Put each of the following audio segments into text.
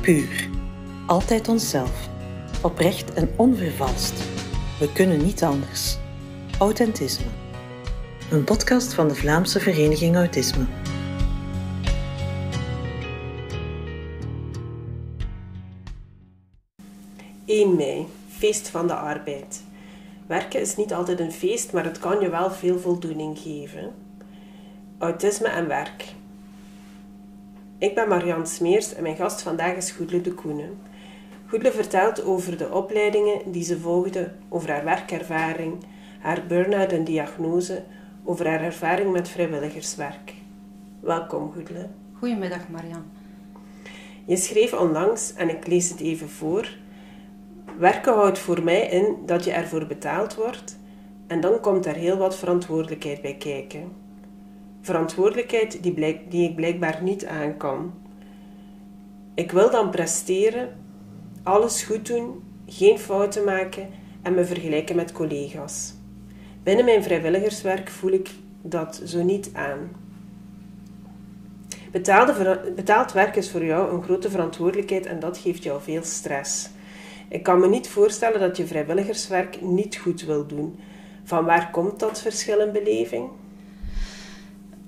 Puur. Altijd onszelf. Oprecht en onvervalst. We kunnen niet anders. Authentisme. Een podcast van de Vlaamse Vereniging Autisme. ...1 mei, feest van de arbeid. Werken is niet altijd een feest, maar het kan je wel veel voldoening geven. Autisme en werk. Ik ben Marianne Smeers en mijn gast vandaag is Goedele de Koenen. Goedele vertelt over de opleidingen die ze volgde, over haar werkervaring, haar burn-out en diagnose, over haar ervaring met vrijwilligerswerk. Welkom Goedele. Goedemiddag Marianne. Je schreef onlangs, en ik lees het even voor, Werken houdt voor mij in dat je ervoor betaald wordt en dan komt er heel wat verantwoordelijkheid bij kijken. Verantwoordelijkheid die, blijk, die ik blijkbaar niet aan kan. Ik wil dan presteren, alles goed doen, geen fouten maken en me vergelijken met collega's. Binnen mijn vrijwilligerswerk voel ik dat zo niet aan. Betaalde, betaald werk is voor jou een grote verantwoordelijkheid en dat geeft jou veel stress. Ik kan me niet voorstellen dat je vrijwilligerswerk niet goed wil doen. Van waar komt dat verschil in beleving?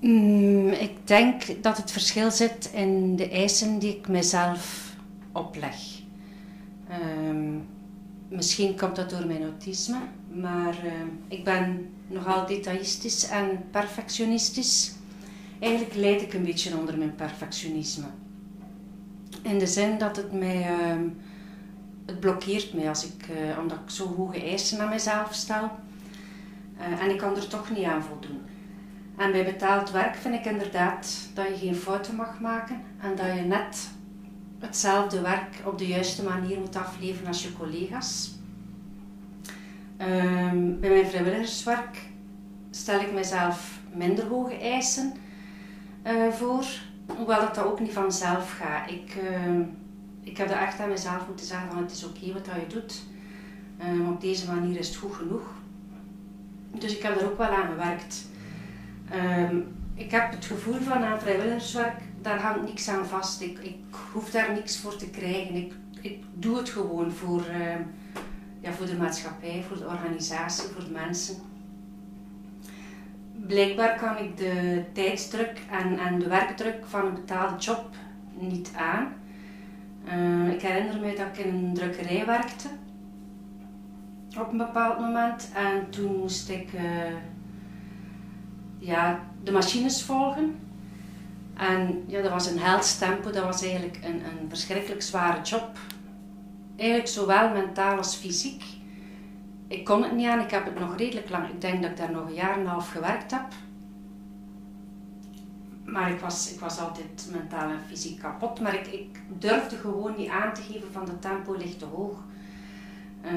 Mm, ik denk dat het verschil zit in de eisen die ik mezelf opleg. Ehm, misschien komt dat door mijn autisme, maar uh, ik ben nogal detailistisch en perfectionistisch. Eigenlijk leid ik een beetje onder mijn perfectionisme. In de zin dat het mij uh, het blokkeert mij als ik, uh, omdat ik zo hoge eisen aan mezelf stel. Uh, en ik kan er toch niet aan voldoen. En bij betaald werk vind ik inderdaad dat je geen fouten mag maken en dat je net hetzelfde werk op de juiste manier moet afleveren als je collega's. Um, bij mijn vrijwilligerswerk stel ik mezelf minder hoge eisen uh, voor, hoewel dat, dat ook niet vanzelf gaat. Ik, uh, ik heb er echt aan mezelf moeten zeggen van het is oké wat je doet. Um, op deze manier is het goed genoeg. Dus ik heb er ook wel aan gewerkt. Um, ik heb het gevoel van aan vrijwilligerswerk, daar hangt niks aan vast. Ik, ik hoef daar niks voor te krijgen. Ik, ik doe het gewoon voor, uh, ja, voor de maatschappij, voor de organisatie, voor de mensen. Blijkbaar kan ik de tijdsdruk en, en de werkdruk van een betaalde job niet aan. Uh, ik herinner me dat ik in een drukkerij werkte op een bepaald moment en toen moest ik uh, ja, de machines volgen. En ja, dat was een heldstempo, dat was eigenlijk een, een verschrikkelijk zware job. Eigenlijk zowel mentaal als fysiek. Ik kon het niet aan, ik heb het nog redelijk lang, ik denk dat ik daar nog een jaar en een half gewerkt heb. Maar ik was, ik was altijd mentaal en fysiek kapot. Maar ik, durfde gewoon niet aan te geven van de tempo ligt te hoog. Uh,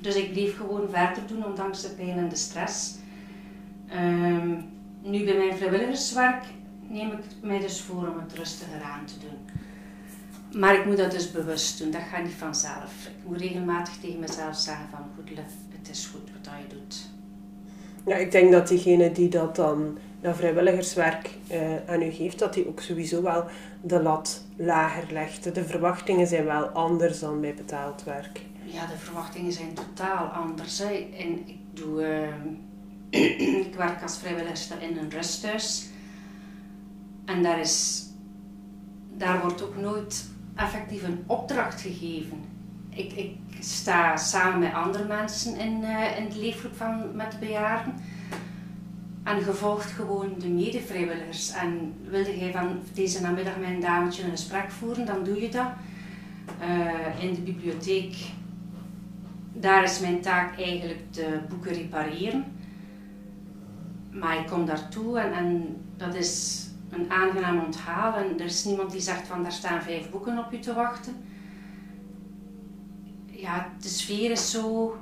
dus ik bleef gewoon verder doen, ondanks de pijn en de stress. Uh, nu bij mijn vrijwilligerswerk neem ik mij dus voor om het rustiger aan te doen. Maar ik moet dat dus bewust doen, dat gaat niet vanzelf. Ik moet regelmatig tegen mezelf zeggen van goed, het is goed wat je doet. Ja, ik denk dat diegene die dat dan dat vrijwilligerswerk uh, aan u geeft, dat hij ook sowieso wel de lat lager legt. De verwachtingen zijn wel anders dan bij betaald werk. Ja, de verwachtingen zijn totaal anders. Hè. En ik, doe, uh, ik werk als vrijwilliger in een rusthuis. En daar, is, daar wordt ook nooit effectief een opdracht gegeven. Ik, ik sta samen met andere mensen in, uh, in de leefgroep van, met de bejaarden. En gevolgd gewoon de medevrijwilligers. En wilde jij van deze namiddag met een dametje een gesprek voeren, dan doe je dat. Uh, in de bibliotheek, daar is mijn taak eigenlijk de boeken repareren. Maar ik kom daartoe en, en dat is een aangenaam onthaal. En er is niemand die zegt van daar staan vijf boeken op je te wachten. Ja, de sfeer is zo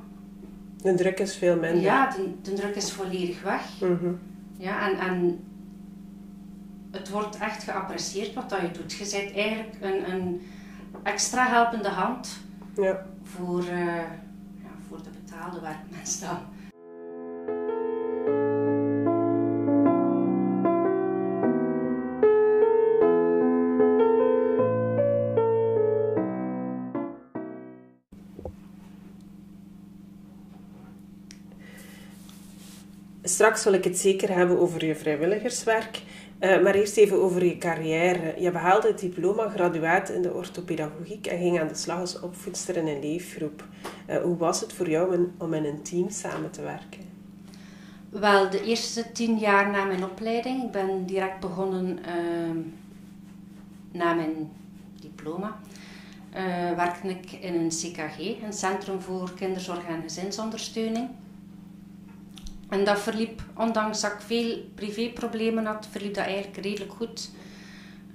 de druk is veel minder. Ja, de, de druk is volledig weg. Mm Ja, en, en het wordt echt geapprecieerd wat dat je doet. Je bent eigenlijk een, een extra helpende hand ja. voor, uh, ja, voor de betaalde werkmensen dan. Straks wil ik het zeker hebben over je vrijwilligerswerk. Uh, maar eerst even over je carrière. Je behaalde het diploma graduaat in de orthopedagogiek en ging aan de slag als opvoedster in een leefgroep. Uh, hoe was het voor jou om in een team samen te werken? Wel, de eerste tien jaar na mijn opleiding. Ik ben direct begonnen uh, na mijn diploma. Uh, werkte ik in een CKG, een Centrum voor Kinderzorg en Gezinsondersteuning. En dat verliep, ondanks dat ik veel privéproblemen had, verliep dat eigenlijk redelijk goed.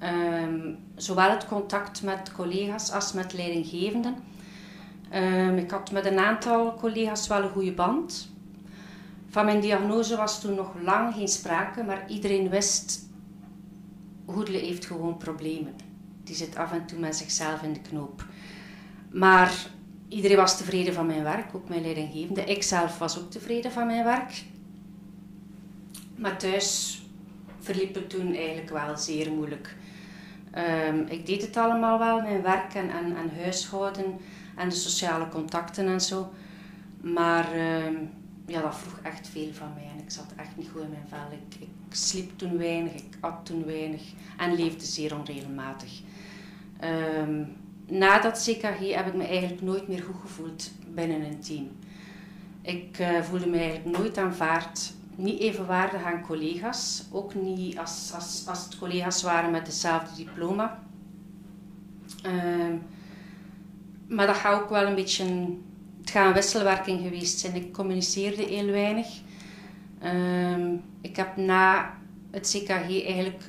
Um, zowel het contact met collega's als met leidinggevenden. Um, ik had met een aantal collega's wel een goede band. Van mijn diagnose was toen nog lang geen sprake, maar iedereen wist, Hoedle heeft gewoon problemen. Die zit af en toe met zichzelf in de knoop. Maar iedereen was tevreden van mijn werk, ook mijn leidinggevende. Ik zelf was ook tevreden van mijn werk. Maar thuis verliep het toen eigenlijk wel zeer moeilijk. Um, ik deed het allemaal wel, mijn werk en, en, en, huishouden en de sociale contacten en zo. Maar um, ja, dat vroeg echt veel van mij en ik zat echt niet goed in mijn vel. Ik, ik sliep toen weinig, ik at toen weinig en leefde zeer onregelmatig. Um, na dat CKG heb ik me eigenlijk nooit meer goed gevoeld binnen een team. Ik uh, voelde me eigenlijk nooit aanvaard, niet evenwaardig aan collega's, ook niet als, als, als het collega's waren met hetzelfde diploma. Uh, maar dat gaat ook wel een beetje, het gaat een wisselwerking geweest zijn. Ik communiceerde heel weinig. Uh, ik heb na het CKG eigenlijk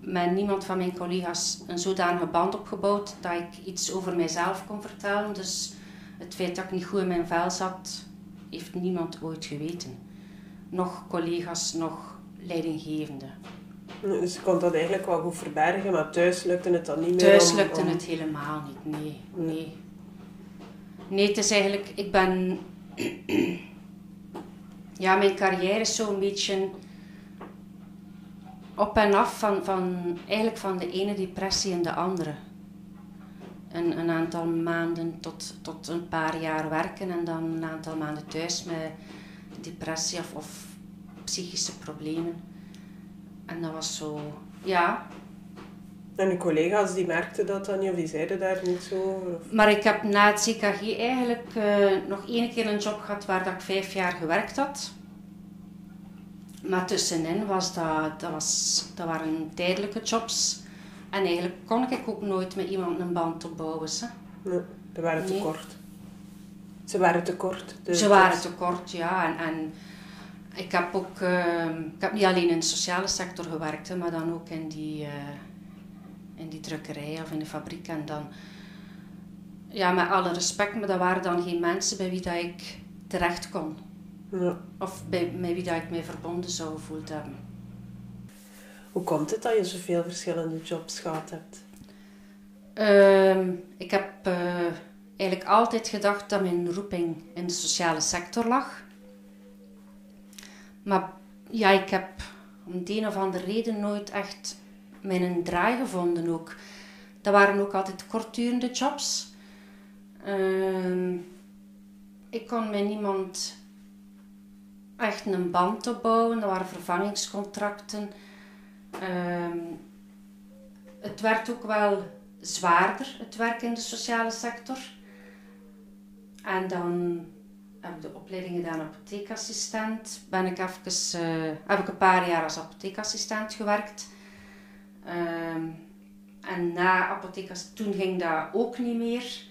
met niemand van mijn collega's een zodanige band opgebouwd dat ik iets over mijzelf kon vertellen. Dus het feit dat ik niet goed in mijn vel zat, heeft niemand ooit geweten. Nog collega's, nog leidinggevenden. Dus je kon dat eigenlijk wel goed verbergen, maar thuis lukte het dan niet meer? Thuis lukte het helemaal niet, nee, nee. Nee, het is eigenlijk, ik ben... ja, mijn carrière is zo'n beetje op en af van, van, eigenlijk van de ene depressie in de andere. Een, een aantal maanden tot, tot een paar jaar werken en dan een aantal maanden thuis met depressie of, of psychische problemen. En dat was zo, ja. En uw collega's die merkten dat dan niet of die zeiden daar niet zo Of? Maar ik heb na het CKG eigenlijk uh, nog één keer een job gehad waar dat ik vijf jaar gewerkt had. Maar tussenin was dat, dat, was, dat waren tijdelijke jobs. En eigenlijk kon ik ook nooit met iemand een band opbouwen. Ze. Nee, ze waren te kort. Ze waren te kort. Ze waren te kort, ja. En, en ik heb ook, uh, ik heb niet alleen in de sociale sector gewerkt, maar dan ook in die, uh, in die drukkerij of in de fabriek. En dan, ja, met alle respect, maar dat waren dan geen mensen bij wie dat ik terecht kon. Ja. Of bij, met wie dat ik mij verbonden zou gevoeld hebben. Hoe komt het dat je zoveel verschillende jobs gehad hebt? Uh, ik heb uh, eigenlijk altijd gedacht dat mijn roeping in de sociale sector lag. Maar ja, ik heb om de een of andere reden nooit echt mijn draai gevonden ook. Dat waren ook altijd kortdurende jobs. Uh, ik kon met niemand echt een band opbouwen. Dat waren vervangingscontracten. Ehm, het werd ook wel zwaarder, het werk in de sociale sector. En dan heb ik de opleiding gedaan apotheekassistent. Ben ik even, uh, heb ik een paar jaar als apotheekassistent gewerkt. Ehm, en na apotheekassistent, toen ging dat ook niet meer.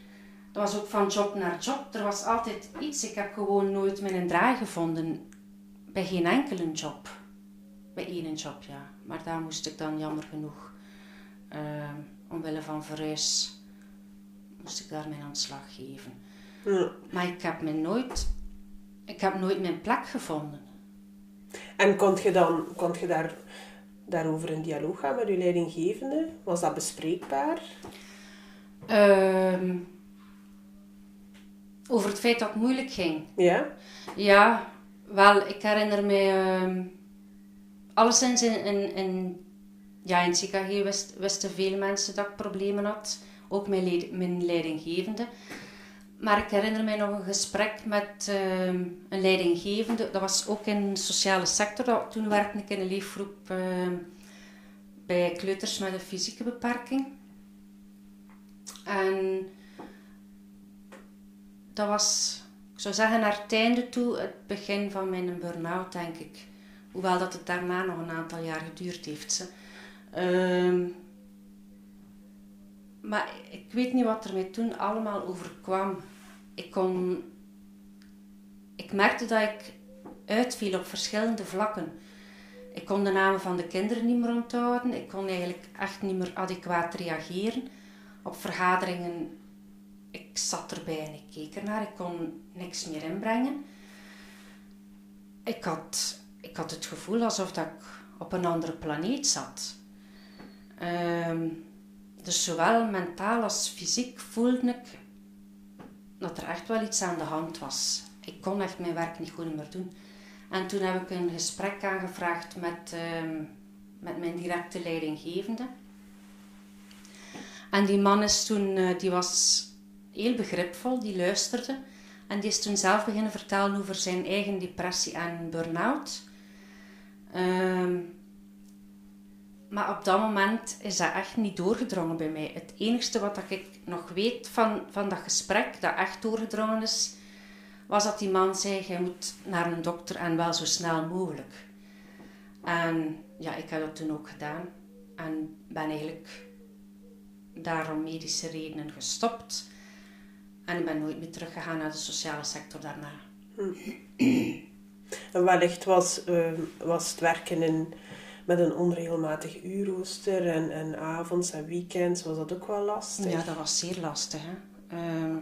Dat was ook van job naar job. Er was altijd iets. Ik heb gewoon nooit mijn draai gevonden bij geen enkele job. Bij één job, ja. Maar daar moest ik dan jammer genoeg, uh, omwille van verhuis, moest ik daar mijn aanslag geven. Ja. Maar ik heb me nooit, ik heb nooit mijn plek gevonden. En kon je dan, kon je daar, daarover in dialoog gaan met je leidinggevende? Was dat bespreekbaar? Uh, over het feit dat het moeilijk ging. Ja? Ja, wel, ik herinner me uh, alleszins in, in, in, ja, in CKG wist, wisten veel mensen dat ik problemen had. Ook mijn, mijn leidinggevende. Maar ik herinner mij nog een gesprek met ehm, een leidinggevende. Dat was ook in de sociale sector. Toen werkte ik in een leefgroep ehm, bij kleuters met een fysieke beperking. En dat was, ik zou zeggen, naar het einde toe het begin van mijn burn-out, denk ik. Hoewel dat het daarna nog een aantal jaar geduurd heeft. Ehm, maar ik weet niet wat er mij toen allemaal overkwam. Ik kon... Ik merkte dat ik uitviel op verschillende vlakken. Ik kon de namen van de kinderen niet meer onthouden. Ik kon eigenlijk echt niet meer adequaat reageren. Op vergaderingen, ik zat erbij en ik keek ernaar. Ik kon niks meer inbrengen. Ik had, ik had het gevoel alsof dat ik op een andere planeet zat. Ehm, dus zowel mentaal als fysiek voelde ik dat er echt wel iets aan de hand was. Ik kon echt mijn werk niet goed meer doen. En toen heb ik een gesprek aangevraagd met, ehm, met mijn directe leidinggevende. En die man is toen, uh, die was heel begripvol, die luisterde. En die is toen zelf beginnen vertellen over zijn eigen depressie en burn-out. Ehm, maar op dat moment is dat echt niet doorgedrongen bij mij. Het enige wat ik nog weet van, van dat gesprek, dat echt doorgedrongen is, was dat die man zei: Je moet naar een dokter en wel zo snel mogelijk. En ja, ik heb dat toen ook gedaan. En ben eigenlijk daarom medische redenen gestopt. En ik ben nooit meer teruggegaan naar de sociale sector daarna. Hm. En wellicht was, uh, was het werken in met een onregelmatig uurrooster en, en avonds en weekends was dat ook wel lastig? Ja, dat was zeer lastig. Hè? Ehm,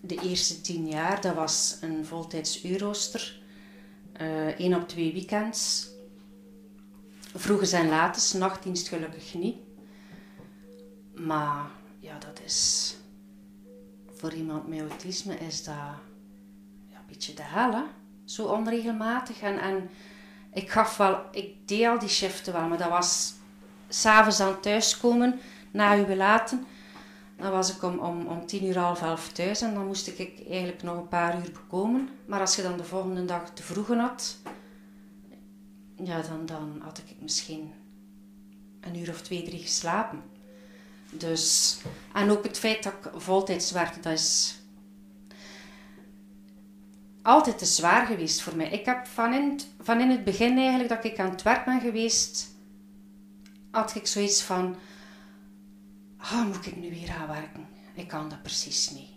de eerste tien jaar, dat was een voltijds uurrooster. Eén uh, op twee weekends. Vroeger zijn lates, nachtdienst gelukkig niet. Maar ja, dat is... Voor iemand met autisme is dat ja, een beetje de hel, hè? Zo onregelmatig. En, en ik gaf wel, ik deed al die shiften wel, maar dat was s'avonds aan thuiskomen, na uw laten. Dan was ik om, om, om tien uur, half elf thuis en dan moest ik eigenlijk nog een paar uur bekomen. Maar als je dan de volgende dag te vroegen had, ja, dan, dan had ik misschien een uur of twee, drie geslapen. Dus, en ook het feit dat ik voltijds werkte, dat is altijd te zwaar geweest voor mij. Ik heb van in, van in het begin eigenlijk dat ik aan het werk ben geweest, had ik zoiets van, oh, moet ik nu weer gaan werken? Ik kan dat precies niet.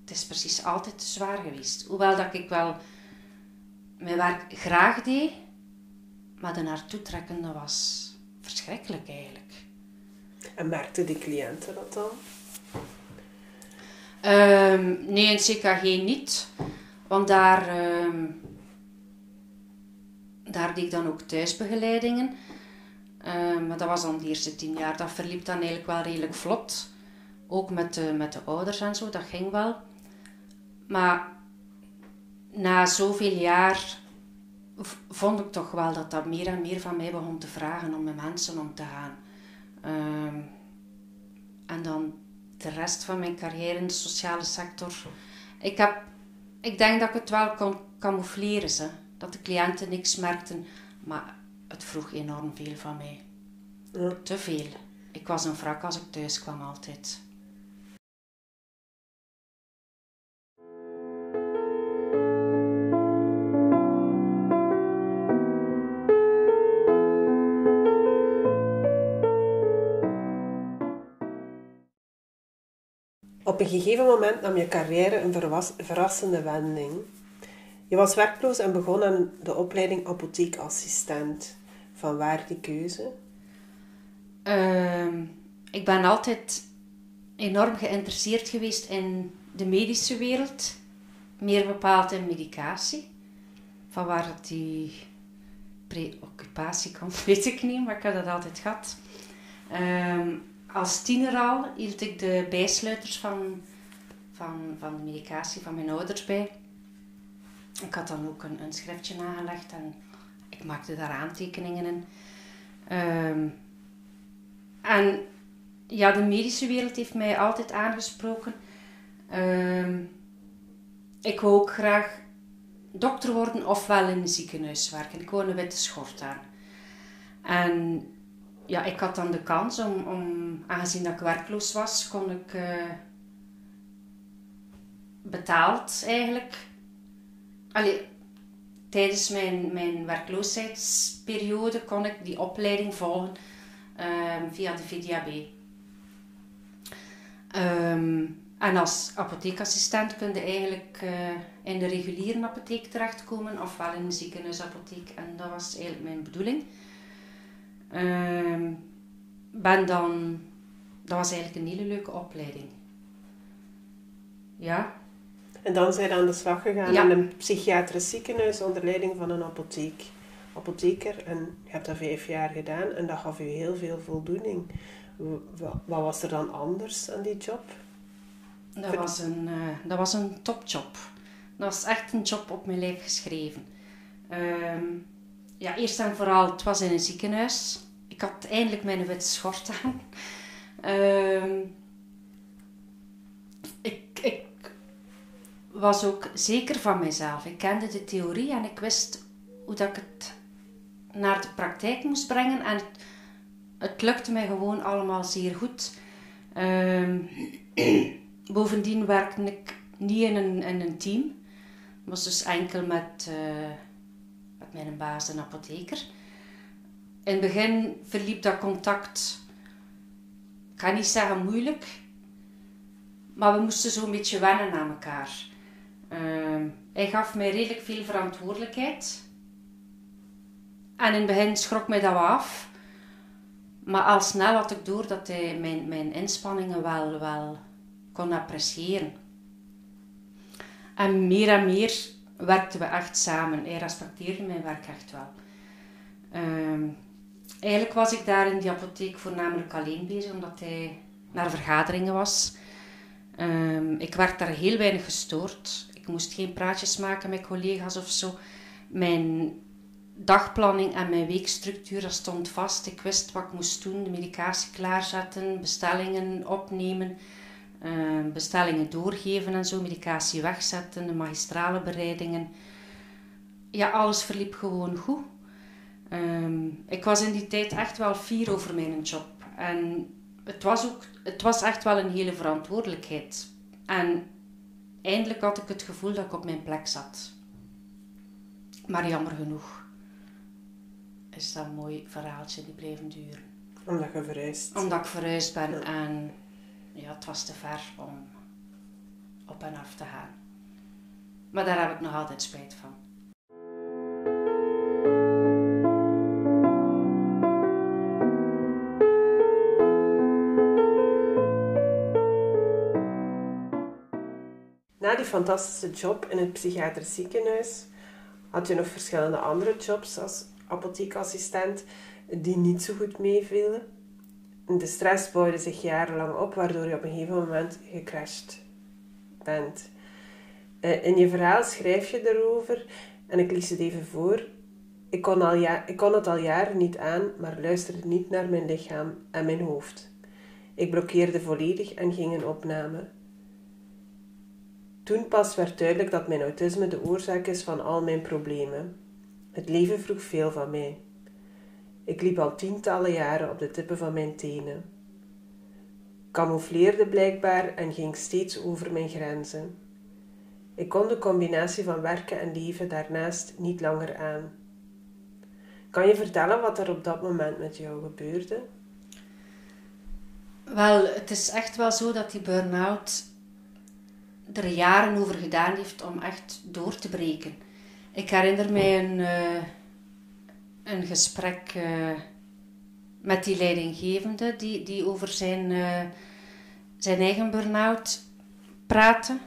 Het is precies altijd te zwaar geweest. Hoewel dat ik wel mijn werk graag deed, maar de naartoe trekken, dat was verschrikkelijk eigenlijk. En merkten die cliënten dat dan? Um, nee, in CKG niet. Want daar, uh, daar deed ik dan ook thuisbegeleidingen. Uh, maar dat was dan de eerste tien jaar. Dat verliep dan eigenlijk wel redelijk vlot. Ook met de, met de ouders en zo, dat ging wel. Maar na zoveel jaar vond ik toch wel dat dat meer en meer van mij begon te vragen om met mensen om te gaan. Uh, en dan de rest van mijn carrière in de sociale sector. Ik heb ik denk dat ik het wel kon camoufleren. Ze. Dat de cliënten niks merkten. Maar het vroeg enorm veel van mij. Ja. Te veel. Ik was een wrak als ik thuis kwam altijd. Op een gegeven moment nam je carrière een verrassende wending. Je was werkloos en begon aan de opleiding apotheekassistent. Van waar die keuze? Uh, ik ben altijd enorm geïnteresseerd geweest in de medische wereld. Meer bepaald in medicatie. Van waar die preoccupatie komt, weet ik niet, maar ik heb dat altijd gehad. Uh, als tiener al hield ik de bijsluiters van, van, van de medicatie van mijn ouders bij. Ik had dan ook een, een schriftje nagelegd en ik maakte daar aantekeningen in. Um, en ja, de medische wereld heeft mij altijd aangesproken. Ehm, ik wou ook graag dokter worden ofwel in een ziekenhuis werken. Ik wou een witte schort aan. En ja, ik had dan de kans om, om aangezien dat ik werkloos was, kon ik uh, betaald eigenlijk. Allee, tijdens mijn, mijn werkloosheidsperiode kon ik die opleiding volgen um, via de VDAB. Um, en als apotheekassistent kun je eigenlijk uh, in de reguliere apotheek terechtkomen, ofwel in de ziekenhuisapotheek. En dat was eigenlijk mijn bedoeling. Uh, ben dan, dat was eigenlijk een hele leuke opleiding. Ja. En dan zijn je aan de slag gegaan in een psychiatrisch ziekenhuis onder leiding van een apotheek, apotheker. En je hebt dat vijf jaar gedaan en dat gaf je heel veel voldoening. Wat was er dan anders aan die job? Dat was een, uh, dat was een topjob. Dat was echt een job op mijn lijf geschreven. Ehm, ja, eerst en vooral, het was in een ziekenhuis. Ik had eindelijk mijn witte schort aan. Ehm, ik, was ook zeker van mezelf. Ik kende de theorie en ik wist hoe dat ik het naar de praktijk moest brengen. En het, het lukte mij gewoon allemaal zeer goed. Um, Bovendien werkte ik niet in een, in een team. Ik was dus enkel met, uh, met mijn baas en apotheker. In het begin verliep dat contact, ik ga niet zeggen moeilijk, maar we moesten zo'n beetje wennen aan elkaar. Uh, hij gaf mij redelijk veel verantwoordelijkheid. En in het begin schrok mij dat wel af. Maar al snel had ik door dat hij mijn, mijn inspanningen wel, wel kon appreciëren. En meer en meer werkten we echt samen. Hij respecteerde mijn werk echt wel. Ehm, eigenlijk was ik daar in die apotheek voornamelijk alleen bezig, omdat hij naar vergaderingen was. Ehm, ik werd daar heel weinig gestoord. Ik moest geen praatjes maken met collega's of zo. Mijn dagplanning en mijn weekstructuur stond vast. Ik wist wat ik moest doen, de medicatie klaarzetten, bestellingen opnemen. Ehm, bestellingen doorgeven en zo, medicatie wegzetten, de magistrale bereidingen. Ja, alles verliep gewoon goed. Ehm, ik was in die tijd echt wel fier over mijn job. En het was, ook, het was echt wel een hele verantwoordelijkheid. En eindelijk had ik het gevoel dat ik op mijn plek zat. Maar jammer genoeg is dat een mooi verhaaltje die blijven duren. Omdat je verhuisd Omdat ik verhuisd ben en ja, het was te ver om op en af te gaan. Maar daar heb ik nog altijd spijt van. Na die fantastische job in het psychiatrisch ziekenhuis had je nog verschillende andere jobs als apotheekassistent die niet zo goed meevielen de stress bouwde zich jarenlang op, waardoor je op een gegeven moment gecrashed bent. Eh, in je verhaal schrijf je erover, en ik lees het even voor. Ik kon, al ja ik kon het al jaren niet aan, maar luisterde niet naar mijn lichaam en mijn hoofd. Ik blokkeerde volledig en ging in opname. Toen pas werd duidelijk dat mijn autisme de oorzaak is van al mijn problemen. Het leven vroeg veel van mij. Ik liep al tientallen jaren op de tippen van mijn tenen. Camoufleerde blijkbaar en ging steeds over mijn grenzen. Ik kon de combinatie van werken en leven daarnaast niet langer aan. Kan je vertellen wat er op dat moment met jou gebeurde? Wel, het is echt wel zo dat die burn-out er jaren over gedaan heeft om echt door te breken. Ik herinner mij een, uh, een gesprek uh, met die leidinggevende die, die over zijn, uh, zijn eigen burn-out praatte.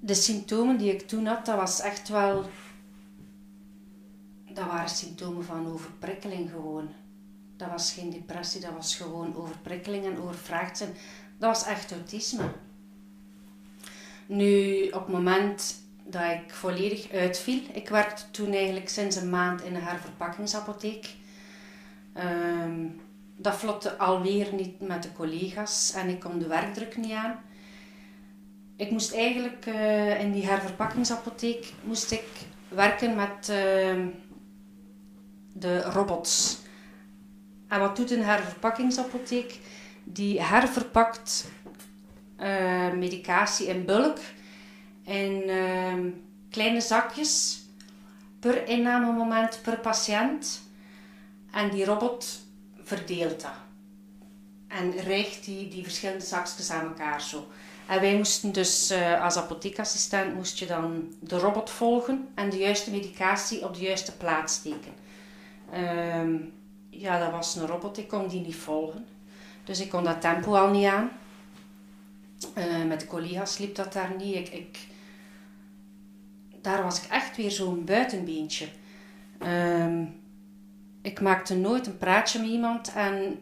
De symptomen die ik toen had, dat was echt wel... Dat waren symptomen van overprikkeling gewoon. Dat was geen depressie, dat was gewoon overprikkeling en overvraagd zijn. Dat was echt autisme. Nu, op het moment dat ik volledig uitviel. Ik werkte toen eigenlijk sinds een maand in een herverpakkingsapotheek. Um, dat vlotte alweer niet met de collega's en ik kon de werkdruk niet aan. ik moest eigenlijk eh, in die herverpakkingsapotheek moest ik werken met ehm, de robots. En wat doet een herverpakkingsapotheek? Die herverpakt uh, medicatie in bulk in ehm, kleine zakjes per innamemoment per patiënt. En die robot verdeelt dat. En richt die, die verschillende zakjes aan elkaar zo. En wij moesten dus uh, als apotheekassistent moest je dan de robot volgen en de juiste medicatie op de juiste plaats steken. Ehm, ja, dat was een robot, ik kon die niet volgen. Dus ik kon dat tempo al niet aan. Uh, met de collega's liep dat daar niet. Ik, ik, daar was ik echt weer zo'n buitenbeentje. Um, ik maakte nooit een praatje met iemand en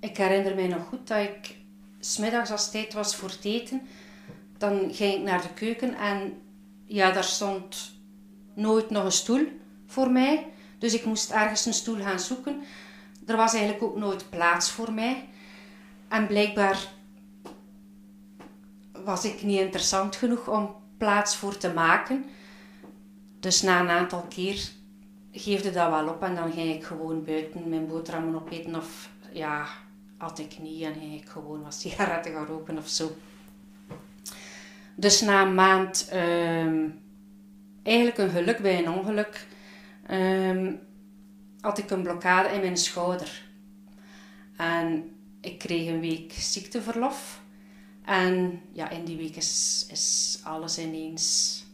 ik herinner mij nog goed dat ik smiddags als het tijd was voor het eten, dan ging ik naar de keuken en ja, daar stond nooit nog een stoel voor mij. Dus ik moest ergens een stoel gaan zoeken. Er was eigenlijk ook nooit plaats voor mij. En blijkbaar was ik niet interessant genoeg om plaats voor te maken. Dus na een aantal keer geefde dat wel op en dan ging ik gewoon buiten mijn boterhammen opeten of ja, had ik niet en ging ik gewoon wat sigaretten gaan roken of zo. Dus na een maand, ehm, eigenlijk een geluk bij een ongeluk, ehm, had ik een blokkade in mijn schouder. En ik kreeg een week ziekteverlof. En ja, in die week is, is alles ineens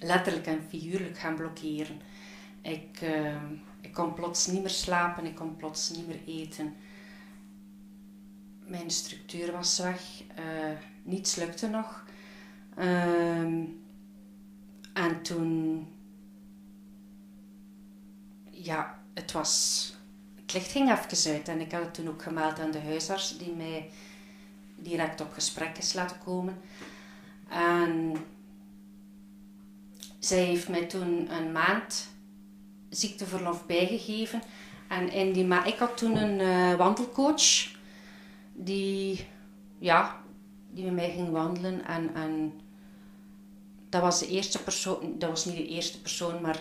letterlijk en figuurlijk gaan blokkeren. Ik, uh, ik kon plots niet meer slapen, ik kon plots niet meer eten. Mijn structuur was weg, uh, niets lukte nog. Uh, en toen, ja, het was, het licht ging even uit en ik had het toen ook gemeld aan de huisarts die mij direct op gesprek is laten komen. En zij heeft mij toen een maand ziekteverlof bijgegeven. En in die ma ik had toen een uh, wandelcoach die, ja, die met mij ging wandelen. En, en dat was de eerste persoon, dat was niet de eerste persoon, maar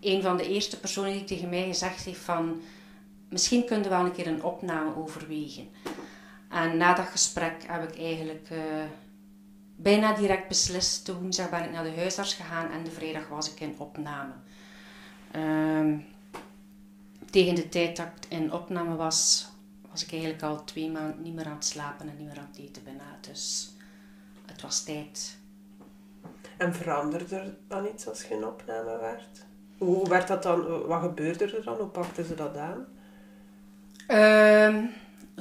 een van de eerste personen die tegen mij gezegd heeft van misschien kunnen we wel een keer een opname overwegen. En na dat gesprek heb ik eigenlijk uh, bijna direct beslist. De woensdag ben ik naar de huisarts gegaan en de vrijdag was ik in opname. Um, tegen de tijd dat ik in opname was, was ik eigenlijk al twee maanden niet meer aan het slapen en niet meer aan het eten bijna. Dus het was tijd. En veranderde er dan iets als je in opname werd? Hoe werd dat dan? Wat gebeurde er dan? Hoe pakten ze dat aan? Um,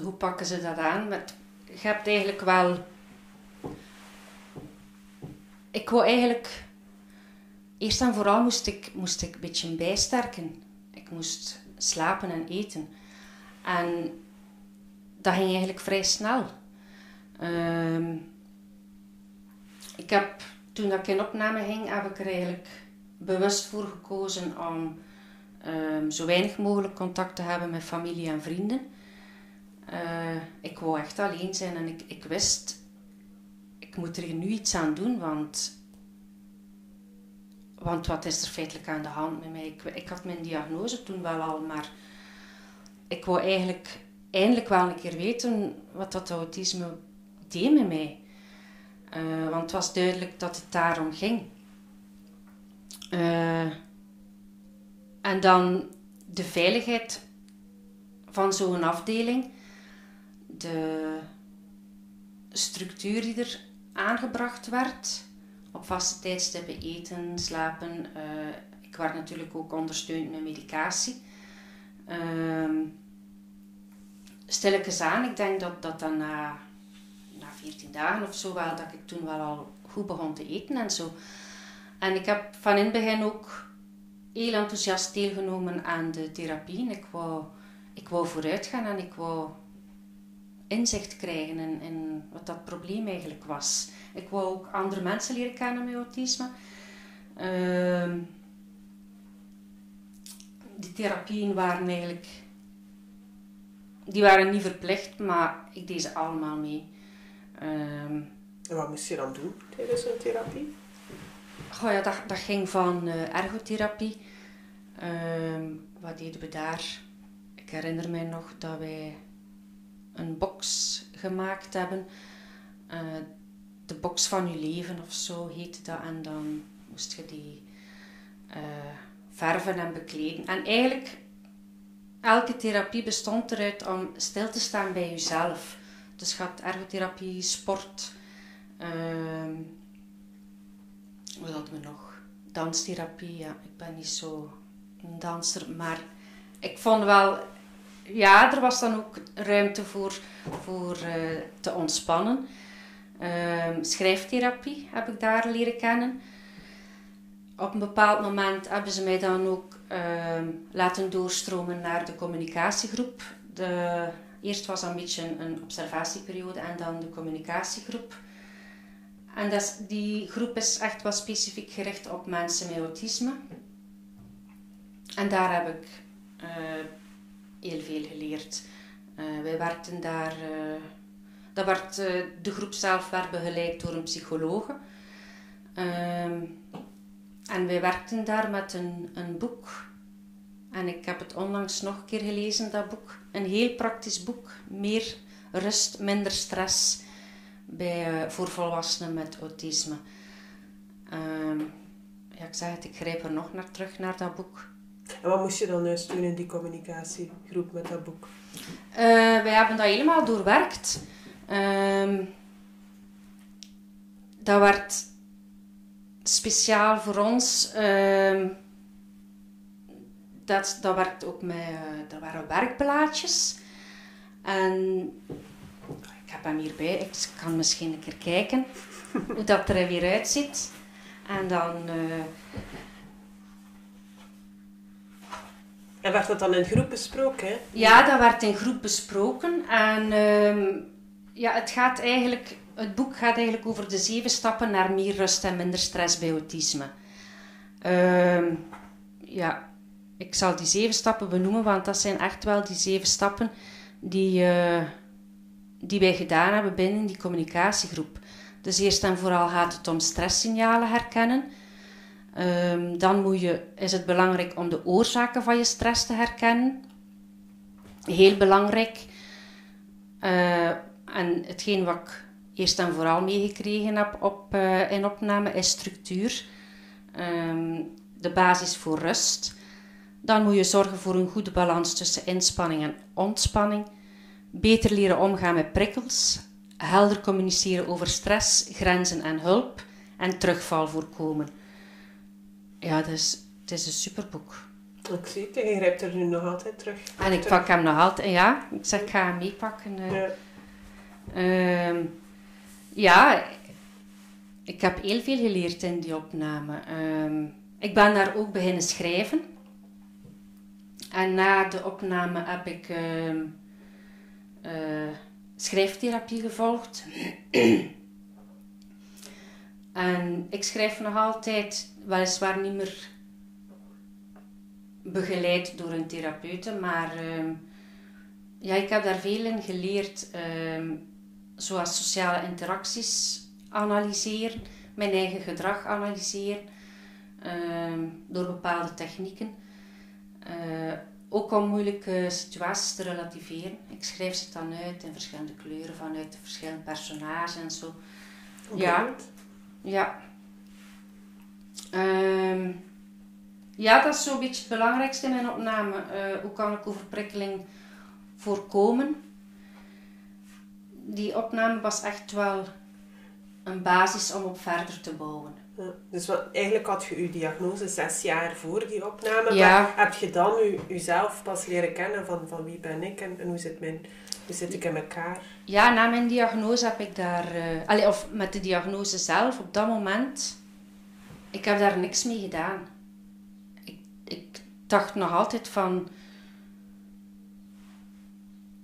hoe pakken ze dat aan? Met, je hebt eigenlijk wel ik wou eigenlijk... Eerst en vooral moest ik, moest ik een beetje bijsterken. Ik moest slapen en eten. En dat ging eigenlijk vrij snel. Ehm, ik heb, toen dat ik in opname ging, heb ik er eigenlijk bewust voor gekozen om um, zo weinig mogelijk contact te hebben met familie en vrienden. Uh, ik wou echt alleen zijn en ik, ik wist ik moet er nu iets aan doen, want, want wat is er feitelijk aan de hand met mij? Ik, ik had mijn diagnose toen wel al, maar ik wou eigenlijk eindelijk wel een keer weten wat dat autisme deed met mij. Uh, want het was duidelijk dat het daarom ging. Uh, en dan de veiligheid van zo'n afdeling, de structuur die er aangebracht werd. Op vaste tijdstippen eten, slapen. Uh, ik werd natuurlijk ook ondersteund met medicatie. Uh, stilletjes aan, ik denk dat dat dan na, na 14 dagen of zo wel, dat ik toen wel al goed begon te eten en zo. En ik heb van in het begin ook heel enthousiast deelgenomen aan de therapie. Ik wou, ik wou vooruit gaan en ik wou inzicht krijgen in, in wat dat probleem eigenlijk was. Ik wou ook andere mensen leren kennen met autisme. Uh, die therapieën waren eigenlijk... Die waren niet verplicht, maar ik deed ze allemaal mee. Uh, En wat moest je dan doen tijdens een therapie? Ja, dat, dat ging van uh, ergotherapie. Ehm, wat deden we daar? Ik herinner mij nog dat wij een box gemaakt hebben. Uh, de box van je leven of zo heette dat. En dan moest je die uh, verven en bekleden. En eigenlijk, elke therapie bestond eruit om stil te staan bij jezelf. Dus gaat ergotherapie, sport. Uh, wat hadden we nog? Danstherapie, ja. Ik ben niet zo een danser, maar ik vond wel... Ja, er was dan ook ruimte voor, voor uh, te ontspannen. Uh, schrijftherapie heb ik daar leren kennen. Op een bepaald moment hebben ze mij dan ook uh, laten doorstromen naar de communicatiegroep. De, eerst was dat een beetje een, een observatieperiode en dan de communicatiegroep. En dat die groep is echt wel specifiek gericht op mensen met autisme. En daar heb ik uh, heel veel geleerd. Uh, wij werkten daar, uh, dat werd, de groep zelf werd begeleid door een psycholoog. Ehm, en wij werkten daar met een, een boek. En ik heb het onlangs nog een keer gelezen, dat boek. Een heel praktisch boek. Meer rust, minder stress bij, voor volwassenen met autisme. Um, ja, ik zeg het, ik grijp er nog naar terug, naar dat boek. En wat moest je dan juist doen in die communicatiegroep met dat boek? Uh, wij hebben dat helemaal doorwerkt. Um, dat werd speciaal voor ons. Uh, dat, dat werkt ook met. Uh, er waren werkplaatjes. En ik heb hem hierbij. Ik kan misschien een keer kijken hoe dat er weer uitziet. En dan. Uh, En werd dat dan in groep besproken? Hè? Ja, dat werd in groep besproken. En uh, ja, het gaat eigenlijk, het boek gaat eigenlijk over de zeven stappen naar meer rust en minder stress bij autisme. Uh, ja, ik zal die zeven stappen benoemen, want dat zijn echt wel die zeven stappen die, uh, die wij gedaan hebben binnen die communicatiegroep. Dus eerst en vooral gaat het om stresssignalen herkennen. Um, dan moet je, is het belangrijk om de oorzaken van je stress te herkennen. Heel belangrijk. Uh, en hetgeen wat ik eerst en vooral meegekregen heb op, uh, in opname is structuur. Um, de basis voor rust. Dan moet je zorgen voor een goede balans tussen inspanning en ontspanning. Beter leren omgaan met prikkels. Helder communiceren over stress, grenzen en hulp. En terugval voorkomen. Ja, dus, het is een superboek. Ik zie het, je grijpt er nu nog altijd terug. En ik pak hem nog altijd, ja. Ik zeg, ik ga hem meepakken. Uh. Ja. Uh, ja, ik heb heel veel geleerd in die opname. Uh, ik ben daar ook beginnen schrijven. En na de opname heb ik uh, schrijftherapie gevolgd. en ik schrijf nog altijd weliswaar niet meer begeleid door een therapeute, maar uh, ja, ik heb daar veel in geleerd, uh, zoals sociale interacties analyseren, mijn eigen gedrag analyseren, uh, door bepaalde technieken. Eh, ook om moeilijke situaties te relativeren. Ik schrijf ze dan uit in verschillende kleuren vanuit de verschillende personages en zo. Ja, ja. Um, ja, dat is zo'n beetje het belangrijkste in mijn opname. Uh, hoe kan ik overprikkeling voorkomen? Die opname was echt wel een basis om op verder te bouwen. Ja, dus wat, eigenlijk had je je diagnose zes jaar voor die opname. Ja. heb je dan u, uzelf pas leren kennen van, van wie ben ik en, en hoe, zit mijn, hoe zit ik in elkaar? Ja, na mijn diagnose heb ik daar... Uh, allee, of met de diagnose zelf, op dat moment ik heb daar niks mee gedaan. Ik, ik dacht nog altijd van...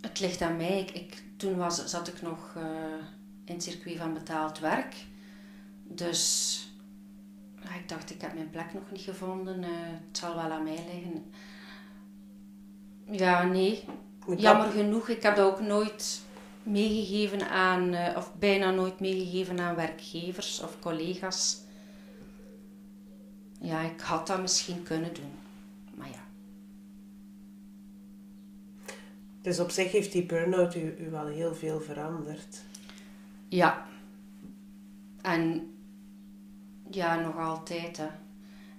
Het ligt aan mij. Ik, ik toen was, zat ik nog uh, in het circuit van betaald werk. Dus ik dacht, ik heb mijn plek nog niet gevonden. Uh, het zal wel aan mij liggen. Ja, nee. Jammer genoeg. Ik heb dat ook nooit meegegeven aan, eh, of bijna nooit meegegeven aan werkgevers of collega's. Ja, ik had dat misschien kunnen doen. Maar ja. Dus op zich heeft die burn-out u, u wel heel veel veranderd. Ja. En ja, nog altijd. Hè.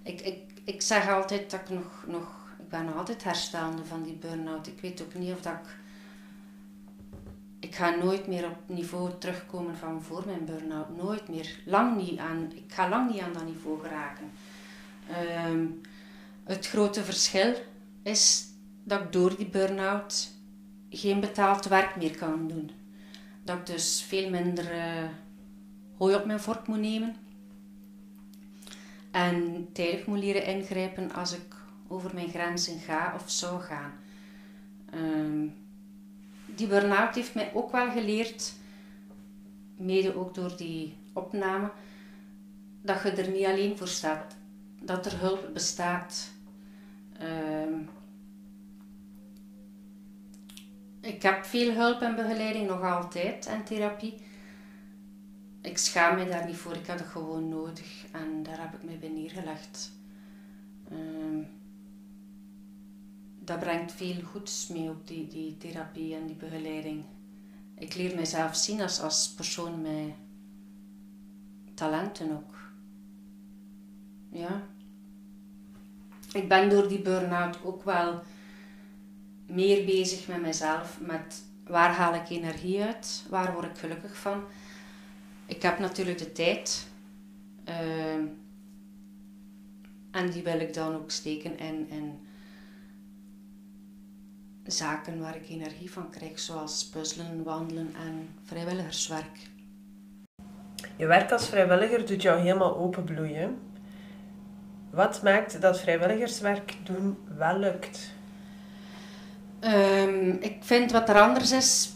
Ik, ik, ik zeg altijd dat ik nog, nog... Ik ben nog altijd herstellende van die burn-out. Ik weet ook niet of dat ik... Ik ga nooit meer op niveau terugkomen van voor mijn burn-out. Nooit meer. Lang niet aan... Ik ga lang niet aan dat niveau geraken. Ehm, het grote verschil is dat ik door die burn-out geen betaald werk meer kan doen. Dat ik dus veel minder uh, hooi op mijn vork moet nemen. En tijdig moet leren ingrijpen als ik over mijn grenzen ga of zou gaan. Ehm, die burn-out heeft mij ook wel geleerd, mede ook door die opname, dat je er niet alleen voor staat. Dat er hulp bestaat. Ehm, ik heb veel hulp en begeleiding nog altijd en therapie. Ik schaam me daar niet voor, ik had het gewoon nodig en daar heb ik me bij neergelegd. Um, dat brengt veel goeds mee op die, die therapie en die begeleiding. Ik leer mezelf zien als, als persoon met talenten ook. Ja. Ik ben door die burn-out ook wel meer bezig met mezelf, met waar haal ik energie uit, waar word ik gelukkig van. Ik heb natuurlijk de tijd uh, en die wil ik dan ook steken in zaken waar ik energie van krijg, zoals puzzelen, wandelen en vrijwilligerswerk. Je werk als vrijwilliger doet jou helemaal openbloeien. Wat maakt dat vrijwilligerswerk doen wel lukt? Um, ik vind wat er anders is,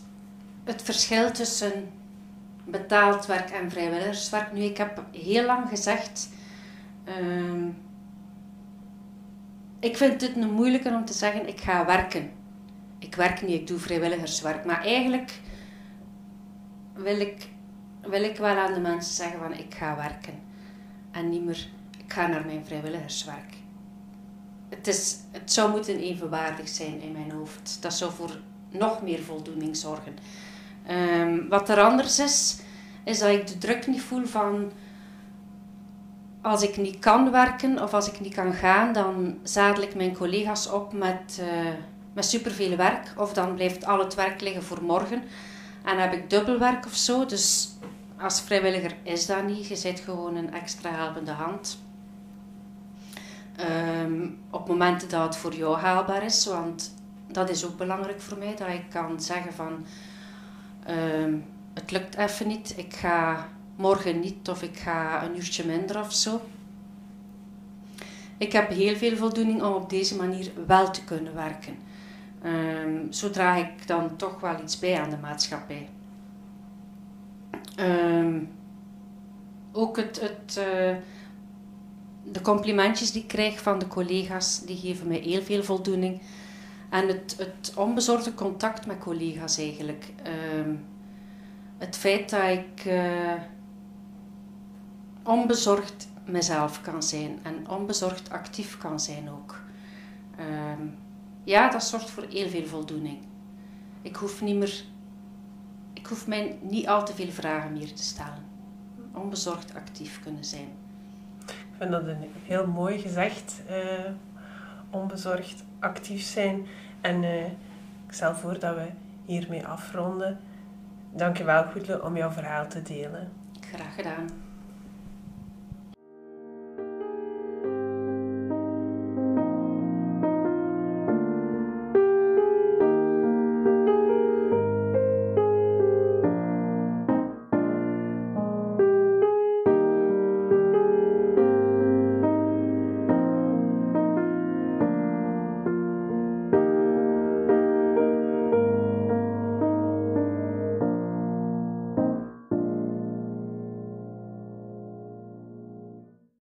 het verschil tussen betaald werk en vrijwilligerswerk. Nu, ik heb heel lang gezegd, um, ik vind het nu moeilijker om te zeggen, ik ga werken. Ik werk niet, ik doe vrijwilligerswerk. Maar eigenlijk wil ik, wil ik wel aan de mensen zeggen van, ik ga werken. En niet meer, ga naar mijn vrijwilligerswerk het, is, het zou moeten evenwaardig zijn in mijn hoofd. Dat zou voor nog meer voldoening zorgen. Um, wat er anders is, is dat ik de druk niet voel van als ik niet kan werken of als ik niet kan gaan, dan zadel ik mijn collega's op met, uh, met superveel werk. Of dan blijft al het werk liggen voor morgen. En heb ik dubbel werk of zo. Dus als vrijwilliger is dat niet. Je zit gewoon een extra helpende hand. Um, op momenten dat het voor jou haalbaar is, want dat is ook belangrijk voor mij, dat ik kan zeggen van um, het lukt even niet, ik ga morgen niet of ik ga een uurtje minder of zo. Ik heb heel veel voldoening om op deze manier wel te kunnen werken. Um, zo draag ik dan toch wel iets bij aan de maatschappij. ook het, het uh, de complimentjes die ik krijg van de collega's, die geven mij heel veel voldoening. En het, het onbezorgde contact met collega's eigenlijk. Ehm, het feit dat ik uh, onbezorgd mezelf kan zijn en onbezorgd actief kan zijn ook. Ehm, ja, dat zorgt voor heel veel voldoening. Ik hoef niet meer, ik hoef mij niet al te veel vragen meer te stellen. Onbezorgd actief kunnen zijn vind dat een heel mooi gezegd. Uh, onbezorgd actief zijn. En uh, ik stel voor dat we hiermee afronden. Dank je wel, Goedele, om jouw verhaal te delen. Graag gedaan.